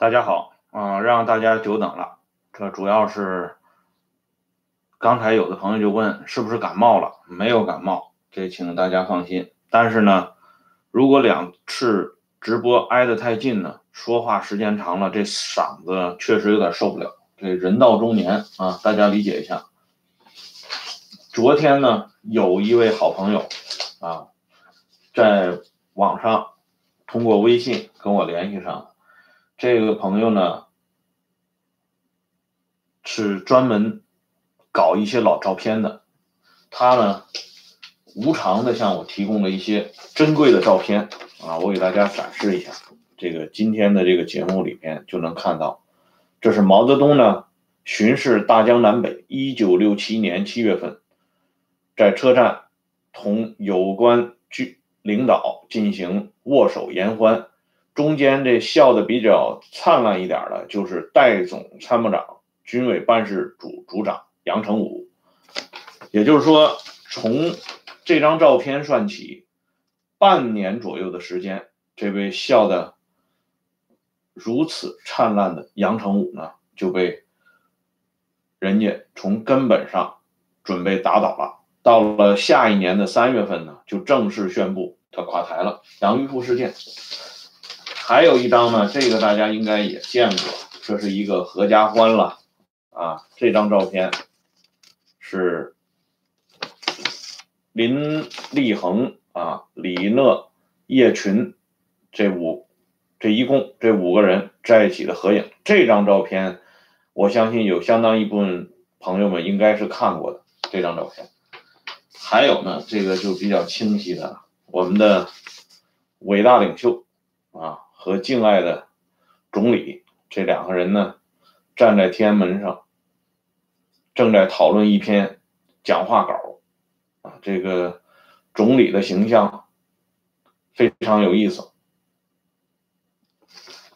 大家好啊、让大家久等了。这主要是刚才有的朋友就问是不是感冒了？没有感冒，这请大家放心。但是呢，如果两次直播挨得太近呢，说话时间长了，这嗓子确实有点受不了。这人到中年啊，大家理解一下。昨天呢，有一位好朋友啊，在网上通过微信跟我联系上。这个朋友呢，是专门搞一些老照片的。他呢，无偿的向我提供了一些珍贵的照片啊，我给大家展示一下。这个今天的这个节目里面就能看到，这是毛泽东呢巡视大江南北，一九六七年七月份，在车站同有关局领导进行握手言欢。中间这笑的比较灿烂一点的，就是代总参谋长、军委办事组组长杨成武。也就是说，从这张照片算起，半年左右的时间，这位笑的如此灿烂的杨成武呢，就被人家从根本上准备打倒了。到了下一年的三月份呢，就正式宣布他垮台了。杨玉富事件。还有一张呢，这个大家应该也见过，这是一个合家欢了啊。这张照片是林立恒啊、李讷、叶群这五这一共这五个人在一起的合影。这张照片，我相信有相当一部分朋友们应该是看过的这张照片。还有呢，这个就比较清晰的，我们的伟大领袖啊。和敬爱的总理这两个人呢，站在天安门上，正在讨论一篇讲话稿啊。这个总理的形象非常有意思。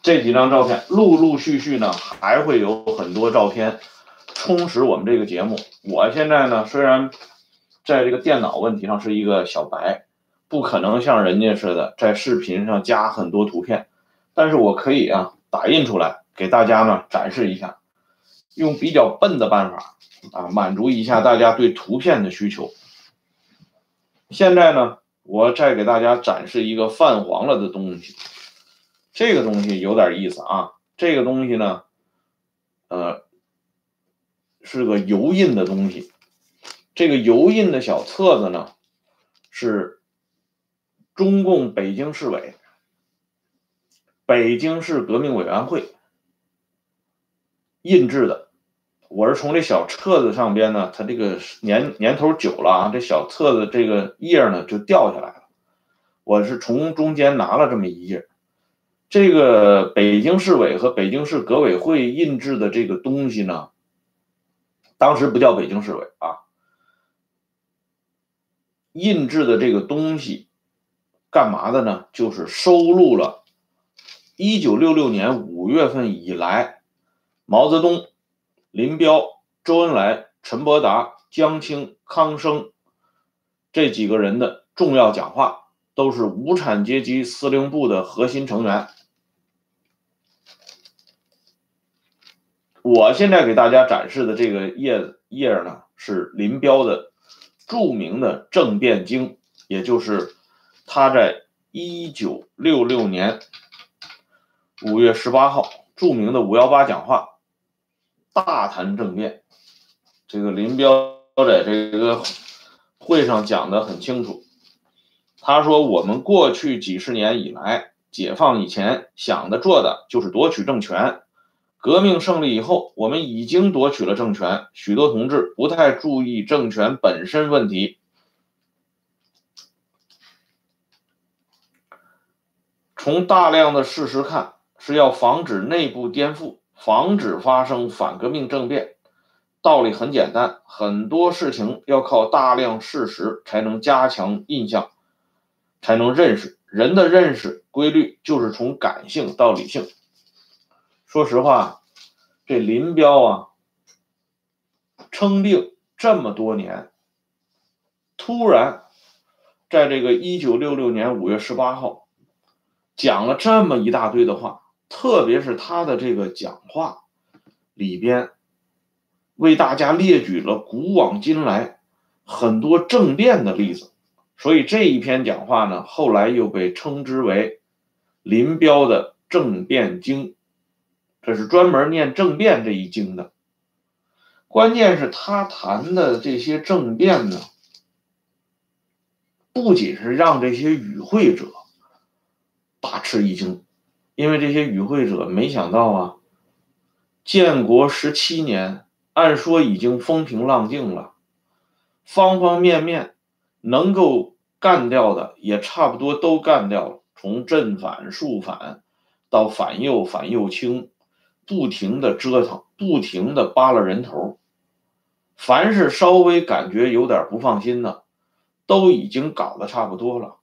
这几张照片陆陆续续呢，还会有很多照片充实我们这个节目。我现在呢，虽然在这个电脑问题上是一个小白，不可能像人家似的在视频上加很多图片。但是我可以啊，打印出来给大家呢展示一下，用比较笨的办法啊，满足一下大家对图片的需求。现在呢，我再给大家展示一个泛黄了的东西，这个东西有点意思啊。这个东西呢，呃，是个油印的东西。这个油印的小册子呢，是中共北京市委。北京市革命委员会印制的，我是从这小册子上边呢，它这个年年头久了啊，这小册子这个页呢就掉下来了。我是从中间拿了这么一页，这个北京市委和北京市革委会印制的这个东西呢，当时不叫北京市委啊，印制的这个东西干嘛的呢？就是收录了。一九六六年五月份以来，毛泽东、林彪、周恩来、陈伯达、江青、康生这几个人的重要讲话，都是无产阶级司令部的核心成员。我现在给大家展示的这个页页呢，是林彪的著名的政变经，也就是他在一九六六年。五月十八号，著名的五幺八讲话，大谈政变。这个林彪在这个会上讲的很清楚，他说：“我们过去几十年以来，解放以前想的做的就是夺取政权。革命胜利以后，我们已经夺取了政权，许多同志不太注意政权本身问题。从大量的事实看。”是要防止内部颠覆，防止发生反革命政变。道理很简单，很多事情要靠大量事实才能加强印象，才能认识。人的认识规律就是从感性到理性。说实话，这林彪啊，称病这么多年，突然在这个一九六六年五月十八号，讲了这么一大堆的话。特别是他的这个讲话里边，为大家列举了古往今来很多政变的例子，所以这一篇讲话呢，后来又被称之为林彪的政变经，这是专门念政变这一经的。关键是，他谈的这些政变呢，不仅是让这些与会者大吃一惊，因为这些与会者没想到啊，建国十七年，按说已经风平浪静了，方方面面能够干掉的也差不多都干掉了，从正反、肃反到反右、反右倾，不停的折腾，不停的扒拉人头。凡是稍微感觉有点不放心的，都已经搞得差不多了，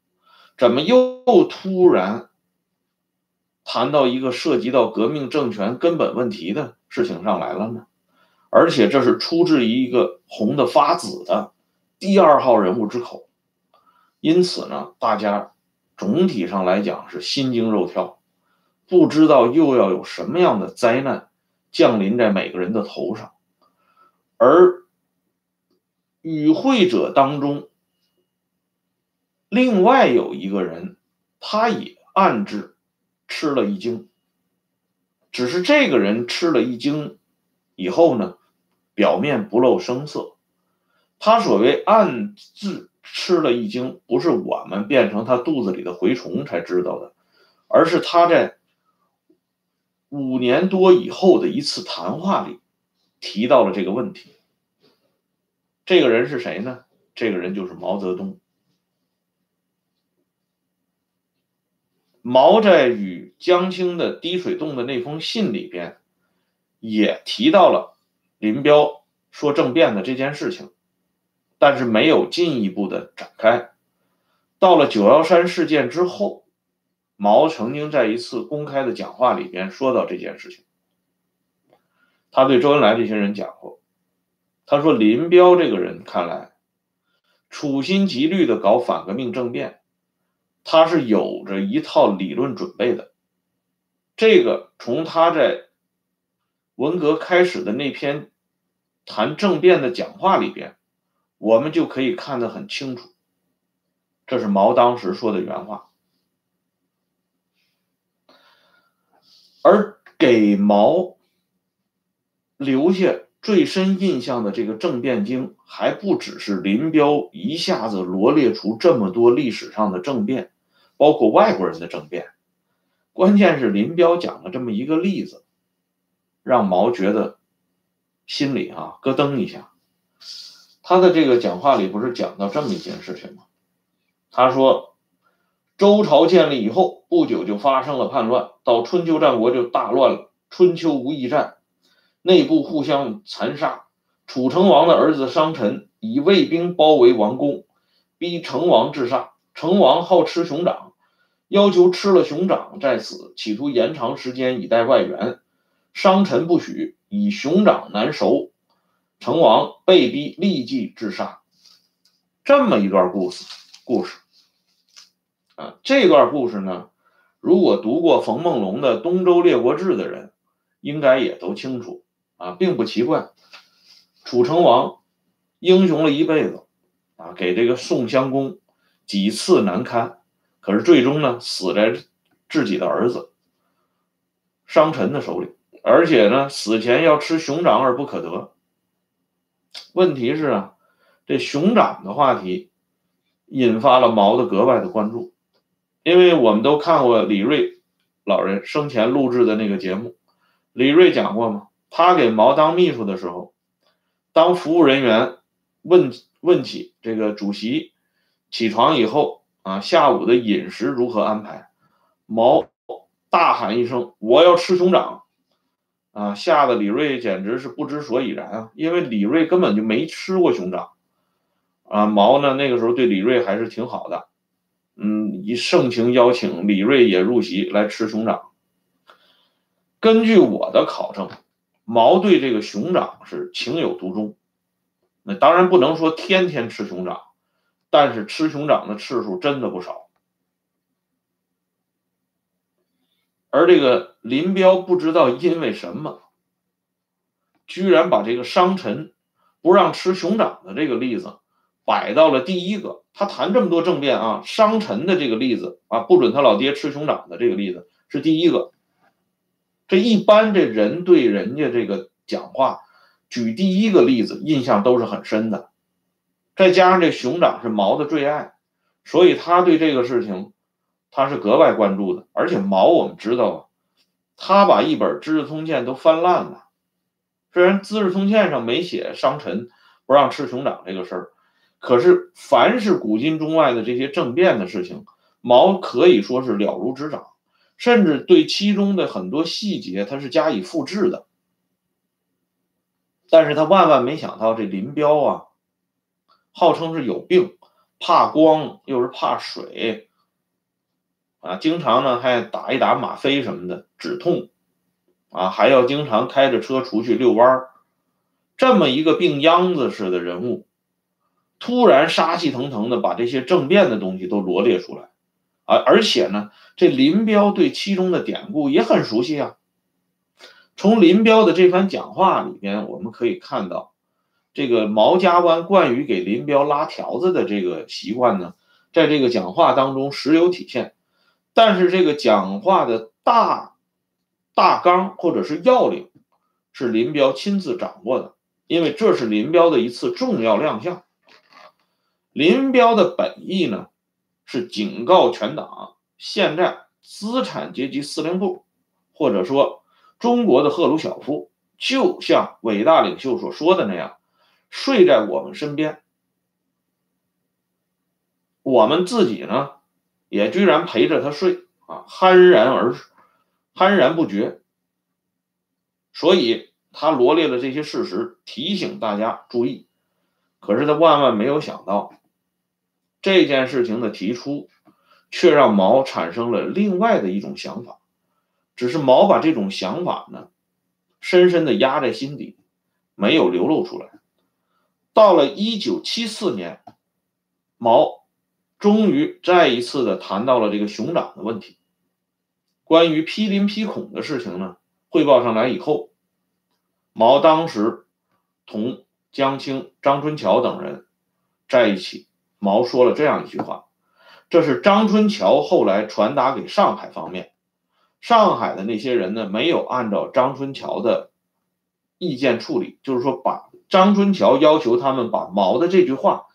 怎么又突然谈到一个涉及到革命政权根本问题的事情上来了呢？而且这是出自于一个红的发紫的第二号人物之口，因此呢，大家总体上来讲是心惊肉跳，不知道又要有什么样的灾难降临在每个人的头上，而。与会者当中，另外有一个人，他也暗自吃了一惊。只是这个人吃了一惊以后呢，表面不露声色。他所谓暗自吃了一惊，不是我们变成他肚子里的蛔虫才知道的，而是他在五年多以后的一次谈话里提到了这个问题。这个人是谁呢？这个人就是毛泽东。毛在与江青的滴水洞的那封信里边，也提到了林彪说政变的这件事情，但是没有进一步的展开。到了九幺三事件之后，毛曾经在一次公开的讲话里边说到这件事情，他对周恩来这些人讲过。他说：“林彪这个人看来处心积虑的搞反革命政变，他是有着一套理论准备的。这个从他在文革开始的那篇谈政变的讲话里边，我们就可以看得很清楚。这是毛当时说的原话，而给毛留下。”最深印象的这个政变经，还不只是林彪一下子罗列出这么多历史上的政变，包括外国人的政变。关键是林彪讲了这么一个例子，让毛觉得心里啊咯噔一下。他的这个讲话里不是讲到这么一件事情吗？他说，周朝建立以后不久就发生了叛乱，到春秋战国就大乱了。春秋无义战。内部互相残杀，楚成王的儿子商臣以卫兵包围王宫，逼成王自杀。成王好吃熊掌，要求吃了熊掌再死，企图延长时间以待外援。商臣不许，以熊掌难熟，成王被逼立即自杀。这么一段故事，故事啊，这段故事呢，如果读过冯梦龙的《东周列国志》的人，应该也都清楚。啊，并不奇怪。楚成王英雄了一辈子，啊，给这个宋襄公几次难堪，可是最终呢，死在自己的儿子商臣的手里，而且呢，死前要吃熊掌而不可得。问题是啊，这熊掌的话题引发了毛的格外的关注，因为我们都看过李瑞老人生前录制的那个节目，李瑞讲过吗？他给毛当秘书的时候，当服务人员问问起这个主席起床以后啊，下午的饮食如何安排，毛大喊一声：“我要吃熊掌！”啊，吓得李瑞简直是不知所以然啊，因为李瑞根本就没吃过熊掌啊。毛呢，那个时候对李瑞还是挺好的，嗯，以盛情邀请李瑞也入席来吃熊掌。根据我的考证。毛对这个熊掌是情有独钟，那当然不能说天天吃熊掌，但是吃熊掌的次数真的不少。而这个林彪不知道因为什么，居然把这个商臣不让吃熊掌的这个例子摆到了第一个。他谈这么多政变啊，商臣的这个例子啊，不准他老爹吃熊掌的这个例子是第一个。这一般这人对人家这个讲话，举第一个例子印象都是很深的。再加上这熊掌是毛的最爱，所以他对这个事情他是格外关注的。而且毛我们知道啊，他把一本《资治通鉴》都翻烂了。虽然《资治通鉴》上没写商臣不让吃熊掌这个事儿。可是，凡是古今中外的这些政变的事情，毛可以说是了如指掌，甚至对其中的很多细节，他是加以复制的。但是他万万没想到，这林彪啊，号称是有病，怕光又是怕水，啊，经常呢还打一打吗啡什么的止痛，啊，还要经常开着车出去遛弯儿，这么一个病秧子似的人物。突然杀气腾腾的把这些政变的东西都罗列出来，啊，而且呢，这林彪对其中的典故也很熟悉啊。从林彪的这番讲话里边，我们可以看到，这个毛家湾惯于给林彪拉条子的这个习惯呢，在这个讲话当中时有体现。但是这个讲话的大大纲或者是要领，是林彪亲自掌握的，因为这是林彪的一次重要亮相。林彪的本意呢，是警告全党，现在资产阶级司令部，或者说中国的赫鲁晓夫，就像伟大领袖所说的那样，睡在我们身边，我们自己呢，也居然陪着他睡啊，酣然而酣然不觉。所以他罗列了这些事实，提醒大家注意。可是他万万没有想到。这件事情的提出，却让毛产生了另外的一种想法，只是毛把这种想法呢，深深的压在心底，没有流露出来。到了一九七四年，毛终于再一次的谈到了这个熊掌的问题。关于批林批孔的事情呢，汇报上来以后，毛当时同江青、张春桥等人在一起。毛说了这样一句话，这是张春桥后来传达给上海方面，上海的那些人呢没有按照张春桥的意见处理，就是说把张春桥要求他们把毛的这句话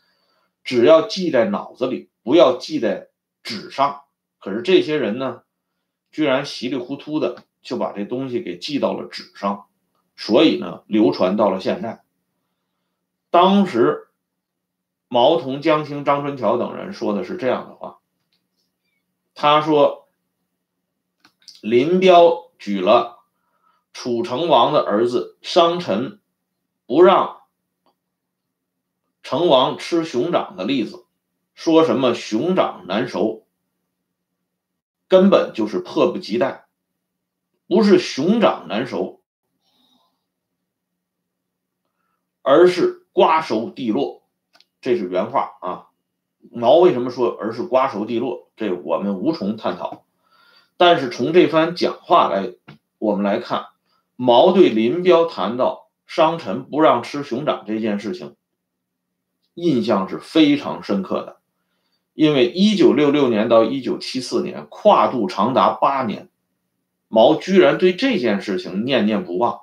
只要记在脑子里，不要记在纸上。可是这些人呢，居然稀里糊涂的就把这东西给记到了纸上，所以呢流传到了现在。当时。毛同、江青、张春桥等人说的是这样的话。他说：“林彪举了楚成王的儿子商臣不让成王吃熊掌的例子，说什么熊掌难熟，根本就是迫不及待，不是熊掌难熟，而是瓜熟蒂落。”这是原话啊，毛为什么说而是瓜熟蒂落？这我们无从探讨。但是从这番讲话来，我们来看，毛对林彪谈到商臣不让吃熊掌这件事情，印象是非常深刻的。因为一九六六年到一九七四年跨度长达八年，毛居然对这件事情念念不忘，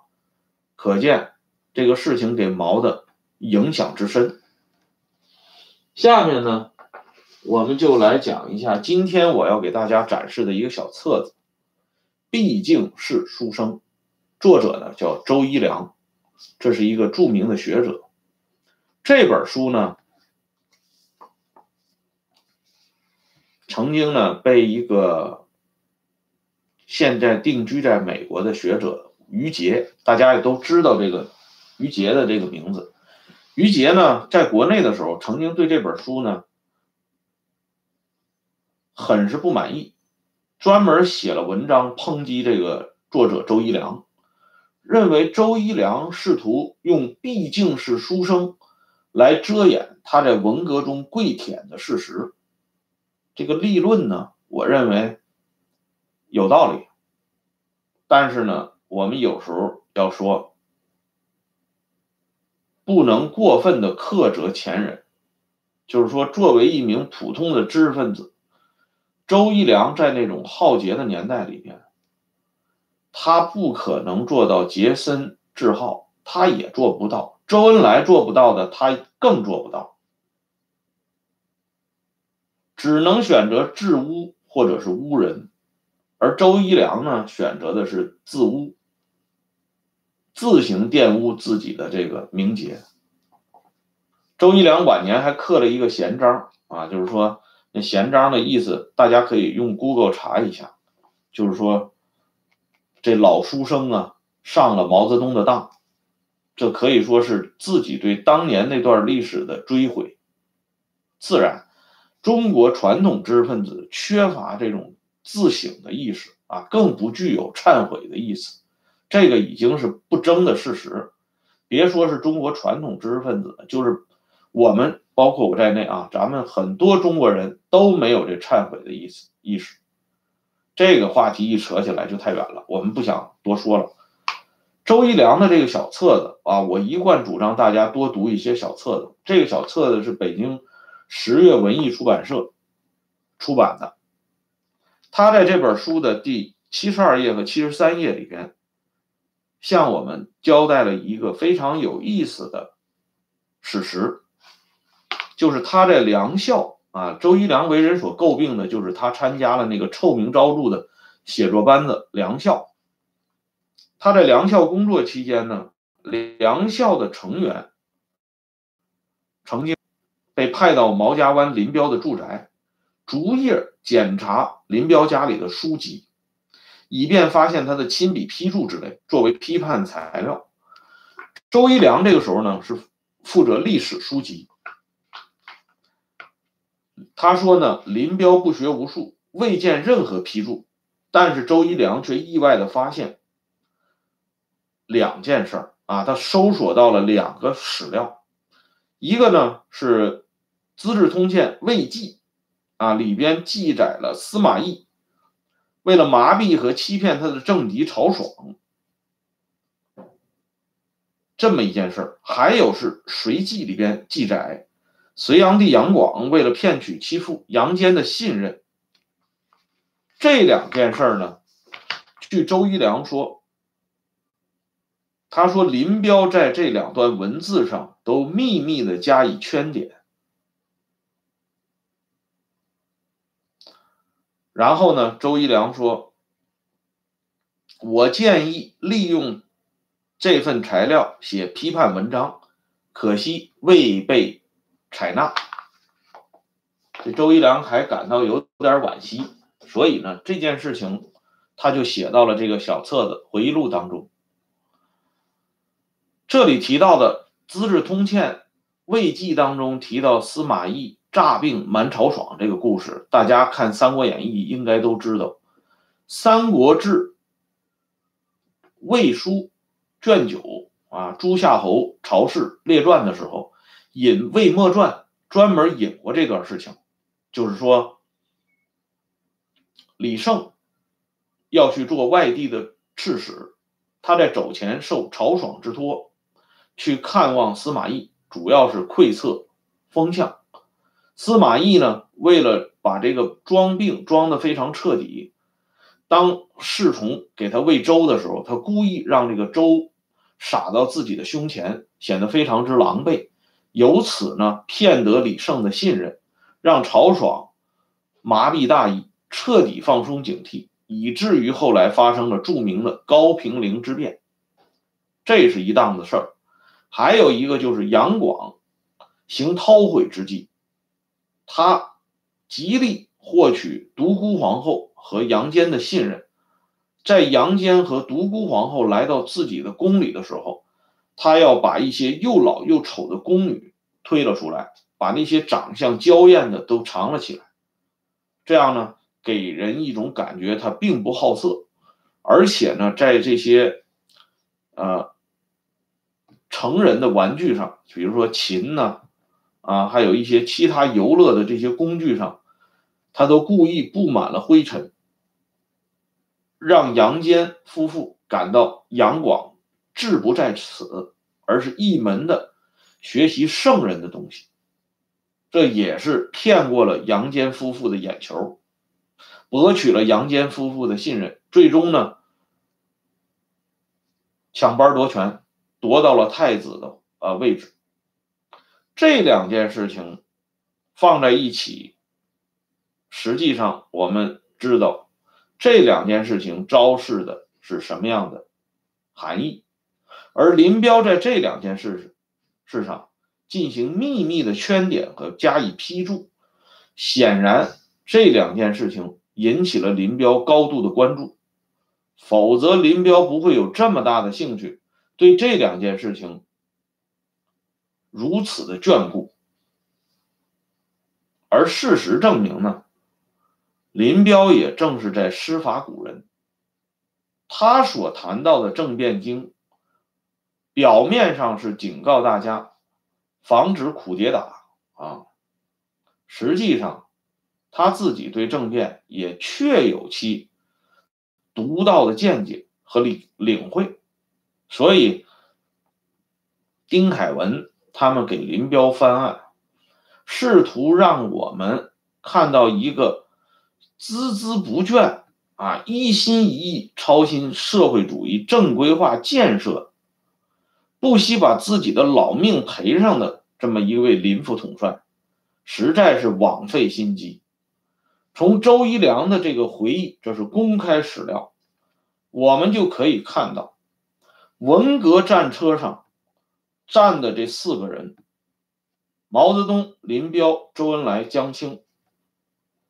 可见这个事情给毛的影响之深。下面呢，我们就来讲一下今天我要给大家展示的一个小册子，毕竟是书生，作者呢叫周一良，这是一个著名的学者。这本书呢，曾经呢被一个现在定居在美国的学者于杰，大家也都知道这个于杰的这个名字。于杰呢，在国内的时候，曾经对这本书呢，很是不满意，专门写了文章抨击这个作者周一良，认为周一良试图用毕竟是书生来遮掩他在文革中跪舔的事实。这个立论呢，我认为有道理，但是呢，我们有时候要说，不能过分的苛责前人。就是说，作为一名普通的知识分子，周一良在那种浩劫的年代里面，他不可能做到洁身自好，他也做不到。周恩来做不到的，他更做不到，只能选择治污或者是污人。而周一良呢，选择的是自污，自行玷污自己的这个名节。周一良晚年还刻了一个闲章啊，就是说那闲章的意思，大家可以用 Google 查一下，就是说这老书生啊上了毛泽东的当，这可以说是自己对当年那段历史的追悔。自然，中国传统知识分子缺乏这种自省的意识啊，更不具有忏悔的意思，这个已经是不争的事实。别说是中国传统知识分子，就是。我们包括我在内啊，咱们很多中国人都没有这忏悔的意思意识。这个话题一扯起来就太远了，我们不想多说了。周一良的这个小册子啊，我一贯主张大家多读一些小册子。这个小册子是北京十月文艺出版社出版的。他在这本书的第七十二页和七十三页里边，向我们交代了一个非常有意思的史实。就是他在梁校啊，周一良为人所诟病的，就是他参加了那个臭名昭著的写作班子梁校。他在梁校工作期间呢，梁校的成员曾经被派到毛家湾林彪的住宅，逐页检查林彪家里的书籍，以便发现他的亲笔批注之类，作为批判材料。周一良这个时候呢，是负责历史书籍。他说呢，林彪不学无术，未见任何批注，但是周一良却意外的发现两件事儿啊，他搜索到了两个史料，一个呢是《资治通鉴魏记》，啊里边记载了司马懿为了麻痹和欺骗他的政敌曹爽这么一件事儿，还有是《隋记》里边记载。隋炀帝杨广为了骗取其父杨坚的信任，这两件事儿呢，据周一良说，他说林彪在这两段文字上都秘密的加以圈点，然后呢，周一良说，我建议利用这份材料写批判文章，可惜未被。采纳，这周一良还感到有点惋惜，所以呢，这件事情他就写到了这个小册子回忆录当中。这里提到的《资治通鉴魏记》当中提到司马懿诈病瞒曹爽这个故事，大家看《三国演义》应该都知道，《三国志》魏书卷九啊，诸夏侯曹氏列传的时候。引《魏末传》专门引过这段事情，就是说，李胜要去做外地的刺史，他在走前受曹爽之托去看望司马懿，主要是窥测风向。司马懿呢，为了把这个装病装的非常彻底，当侍从给他喂粥的时候，他故意让这个粥洒到自己的胸前，显得非常之狼狈。由此呢，骗得李胜的信任，让曹爽麻痹大意，彻底放松警惕，以至于后来发生了著名的高平陵之变。这是一档子事儿。还有一个就是杨广行韬晦之计，他极力获取独孤皇后和杨坚的信任。在杨坚和独孤皇后来到自己的宫里的时候。他要把一些又老又丑的宫女推了出来，把那些长相娇艳的都藏了起来，这样呢，给人一种感觉他并不好色，而且呢，在这些呃成人的玩具上，比如说琴呢，啊，还有一些其他游乐的这些工具上，他都故意布满了灰尘，让杨坚夫妇感到杨广志不在此，而是一门的学习圣人的东西，这也是骗过了杨坚夫妇的眼球，博取了杨坚夫妇的信任，最终呢，抢班夺权，夺到了太子的呃位置。这两件事情放在一起，实际上我们知道这两件事情昭示的是什么样的含义，而林彪在这两件事事上进行秘密的圈点和加以批注，显然这两件事情引起了林彪高度的关注，否则林彪不会有这么大的兴趣对这两件事情。如此的眷顾，而事实证明呢，林彪也正是在师法古人。他所谈到的政变经，表面上是警告大家防止苦跌打啊，实际上他自己对政变也确有其独到的见解和领领会，所以丁凯文。他们给林彪翻案，试图让我们看到一个孜孜不倦啊、一心一意操心社会主义正规化建设、不惜把自己的老命赔上的这么一位林副统帅，实在是枉费心机。从周一良的这个回忆，这是公开史料，我们就可以看到，文革战车上。站的这四个人，毛泽东、林彪、周恩来、江青，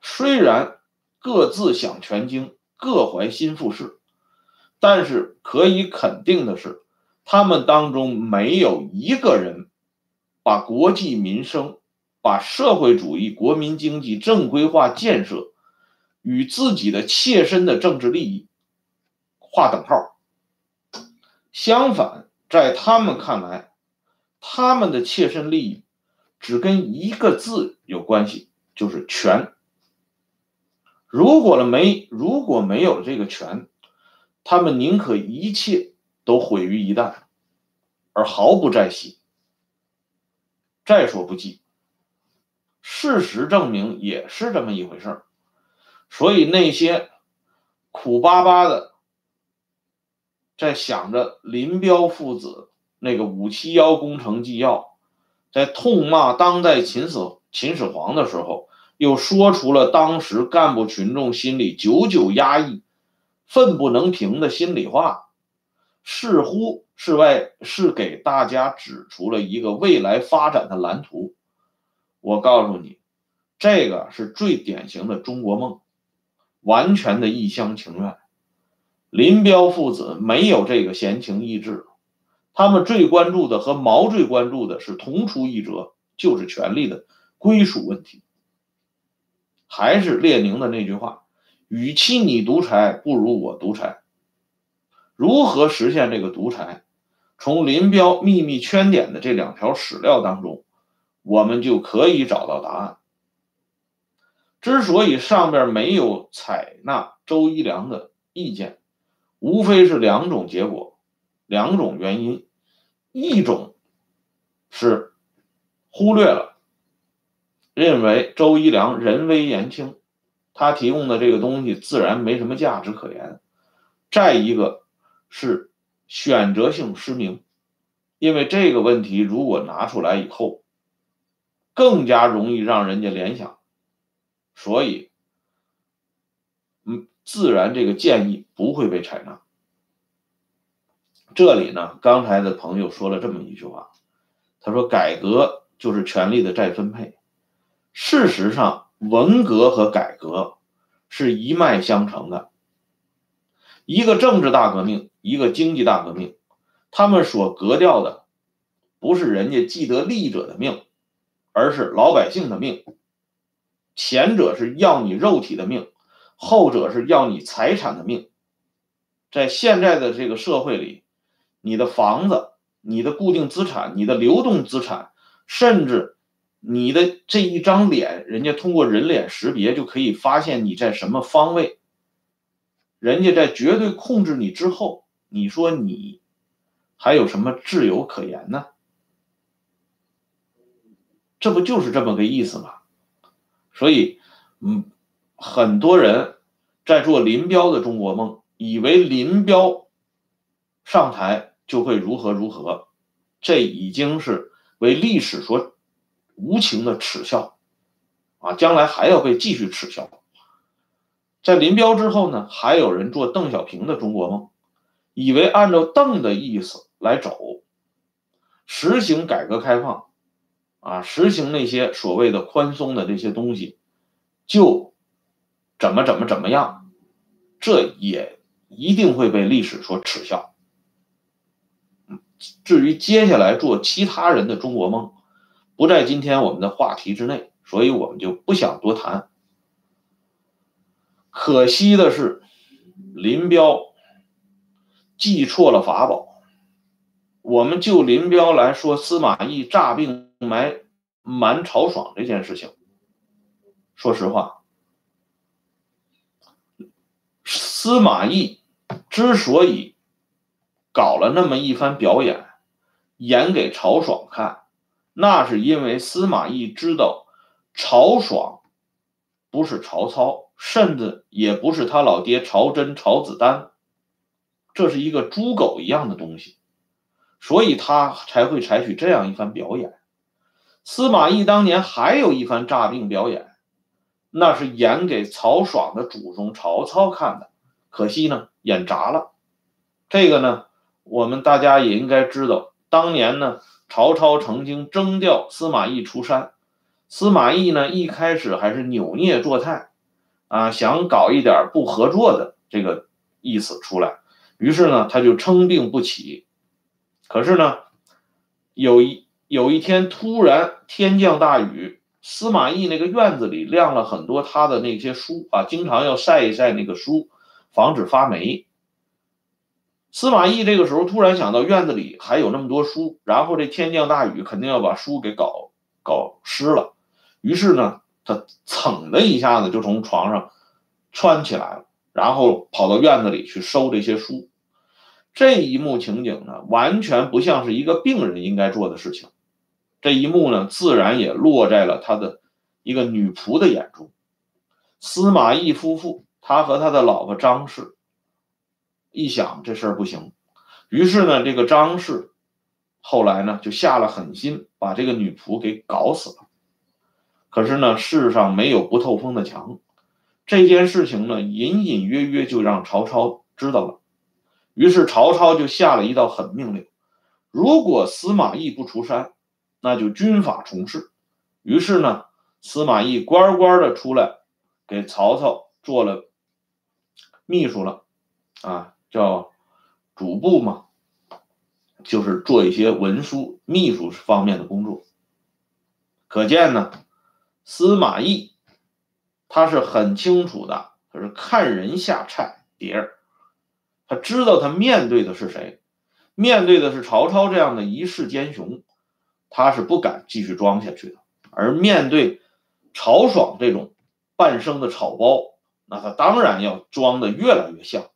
虽然各自想全京，各怀心腹事，但是可以肯定的是，他们当中没有一个人把国计民生、把社会主义国民经济正规化建设与自己的切身的政治利益划等号。相反，在他们看来，他们的切身利益只跟一个字有关系，就是权。如果了没如果没有这个权，他们宁可一切都毁于一旦，而毫不在惜。再说不计，事实证明也是这么一回事儿。所以那些苦巴巴的在想着林彪父子。那个五七幺工程纪要，在痛骂当代秦始秦始皇的时候，又说出了当时干部群众心里久久压抑、愤不能平的心里话，似乎是外是给大家指出了一个未来发展的蓝图。我告诉你，这个是最典型的中国梦，完全的一厢情愿。林彪父子没有这个闲情逸致。他们最关注的和毛最关注的是同出一辙，就是权力的归属问题。还是列宁的那句话：“与其你独裁，不如我独裁。”如何实现这个独裁？从林彪秘密圈点的这两条史料当中，我们就可以找到答案。之所以上边没有采纳周一良的意见，无非是两种结果。两种原因，一种是忽略了，认为周一良人微言轻，他提供的这个东西自然没什么价值可言；再一个是选择性失明，因为这个问题如果拿出来以后，更加容易让人家联想，所以，嗯，自然这个建议不会被采纳。这里呢，刚才的朋友说了这么一句话，他说：“改革就是权力的再分配。”事实上，文革和改革是一脉相承的，一个政治大革命，一个经济大革命，他们所革掉的不是人家既得利益者的命，而是老百姓的命。前者是要你肉体的命，后者是要你财产的命。在现在的这个社会里。你的房子、你的固定资产、你的流动资产，甚至你的这一张脸，人家通过人脸识别就可以发现你在什么方位。人家在绝对控制你之后，你说你还有什么自由可言呢？这不就是这么个意思吗？所以，嗯，很多人在做林彪的中国梦，以为林彪上台就会如何如何，这已经是为历史所无情的耻笑啊！将来还要被继续耻笑。在林彪之后呢，还有人做邓小平的中国梦，以为按照邓的意思来走，实行改革开放。啊，实行那些所谓的宽松的这些东西，就怎么怎么怎么样，这也一定会被历史所耻笑。至于接下来做其他人的中国梦，不在今天我们的话题之内，所以我们就不想多谈。可惜的是，林彪记错了法宝。我们就林彪来说，司马懿诈病。埋瞒曹爽这件事情，说实话，司马懿之所以搞了那么一番表演，演给曹爽看，那是因为司马懿知道曹爽不是曹操，甚至也不是他老爹曹真、曹子丹，这是一个猪狗一样的东西，所以他才会采取这样一番表演。司马懿当年还有一番诈病表演，那是演给曹爽的祖宗曹操看的，可惜呢演砸了。这个呢，我们大家也应该知道，当年呢曹操曾经征调司马懿出山，司马懿呢一开始还是扭捏作态，啊想搞一点不合作的这个意思出来，于是呢他就称病不起。可是呢有一。有一天突然天降大雨，司马懿那个院子里晾了很多他的那些书啊，经常要晒一晒那个书，防止发霉。司马懿这个时候突然想到院子里还有那么多书，然后这天降大雨肯定要把书给搞搞湿了，于是呢，他噌的一下子就从床上穿起来了，然后跑到院子里去收这些书。这一幕情景呢，完全不像是一个病人应该做的事情。这一幕呢，自然也落在了他的一个女仆的眼中。司马懿夫妇，他和他的老婆张氏一想这事儿不行，于是呢，这个张氏后来呢就下了狠心，把这个女仆给搞死了。可是呢，世上没有不透风的墙，这件事情呢，隐隐约约就让曹操知道了。于是曹操就下了一道狠命令：如果司马懿不出山，那就军法从事，于是呢，司马懿乖乖的出来，给曹操做了秘书了，啊，叫主簿嘛，就是做一些文书、秘书方面的工作。可见呢，司马懿他是很清楚的，他是看人下菜碟儿，他知道他面对的是谁，面对的是曹操这样的一世奸雄。他是不敢继续装下去的，而面对曹爽这种半生的草包，那他当然要装的越来越像。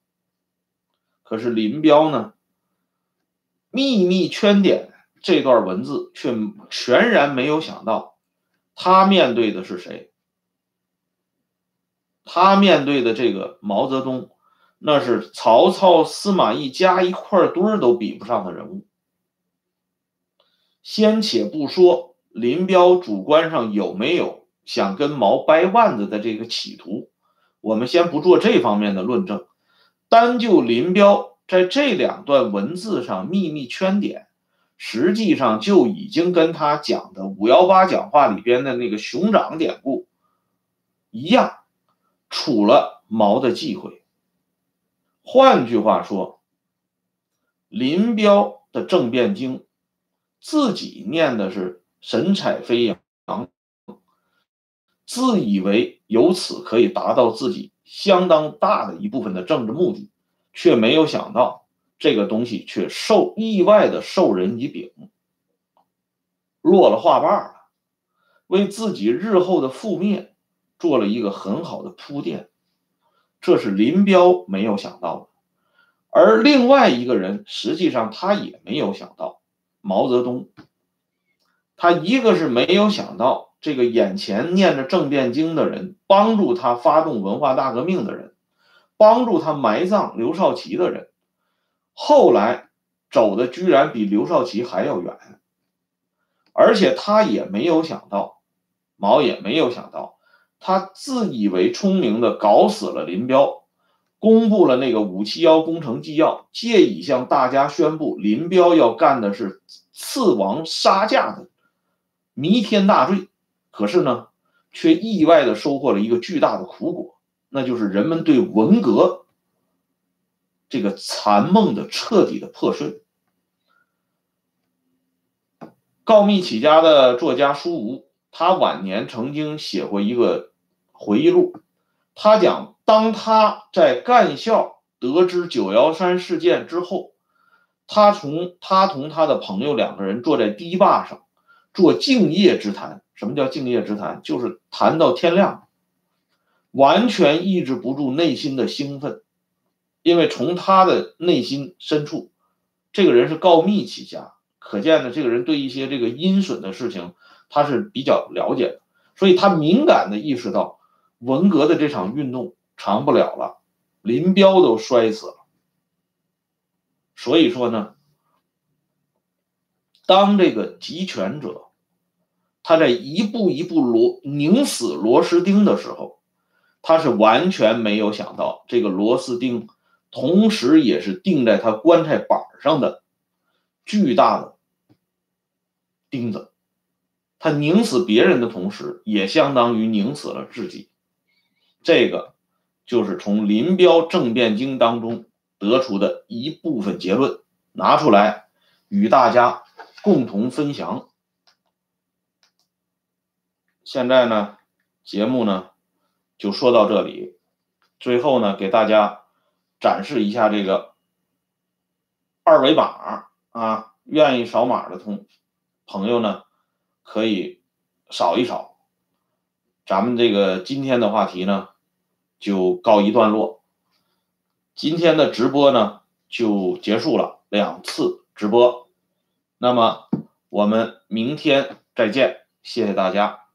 可是林彪呢，秘密圈点这段文字却全然没有想到，他面对的是谁？他面对的这个毛泽东，那是曹操、司马懿加一块堆儿都比不上的人物。先且不说林彪主观上有没有想跟毛掰腕子的这个企图，我们先不做这方面的论证，单就林彪在这两段文字上秘密圈点，实际上就已经跟他讲的五幺八讲话里边的那个熊掌典故一样，处了毛的忌讳。换句话说，林彪的政变经。自己念的是神采飞扬，自以为由此可以达到自己相当大的一部分的政治目的，却没有想到这个东西却受意外的授人以柄，落了话瓣了，为自己日后的覆灭做了一个很好的铺垫。这是林彪没有想到的。而另外一个人，实际上他也没有想到，毛泽东，他一个是没有想到这个眼前念着政变经的人，帮助他发动文化大革命的人，帮助他埋葬刘少奇的人，后来走的居然比刘少奇还要远，而且他也没有想到，毛也没有想到，他自以为聪明的搞死了林彪。公布了那个五七幺工程纪要，借以向大家宣布林彪要干的是刺王杀驾的弥天大罪。可是呢，却意外的收获了一个巨大的苦果，那就是人们对文革这个残梦的彻底的破碎。告密起家的作家舒吾，他晚年曾经写过一个回忆录，他讲。当他在干校得知九幺三事件之后，他从他同他的朋友两个人坐在堤坝上做敬业之谈。什么叫敬业之谈？就是谈到天亮，完全抑制不住内心的兴奋，因为从他的内心深处，这个人是告密起家，可见呢，这个人对一些这个阴损的事情他是比较了解的，所以他敏感的意识到文革的这场运动。长不了了，林彪都摔死了。所以说呢，当这个集权者他在一步一步螺拧死螺丝钉的时候，他是完全没有想到这个螺丝钉，同时也是钉在他棺材板上的巨大的钉子。他拧死别人的同时，也相当于拧死了自己。这个。就是从林彪政变经当中得出的一部分结论，拿出来与大家共同分享。现在呢，节目呢就说到这里，最后呢给大家展示一下这个二维码啊，愿意扫码的同朋友呢可以扫一扫。咱们这个今天的话题呢。就告一段落，今天的直播呢就结束了，两次直播，那么我们明天再见，谢谢大家。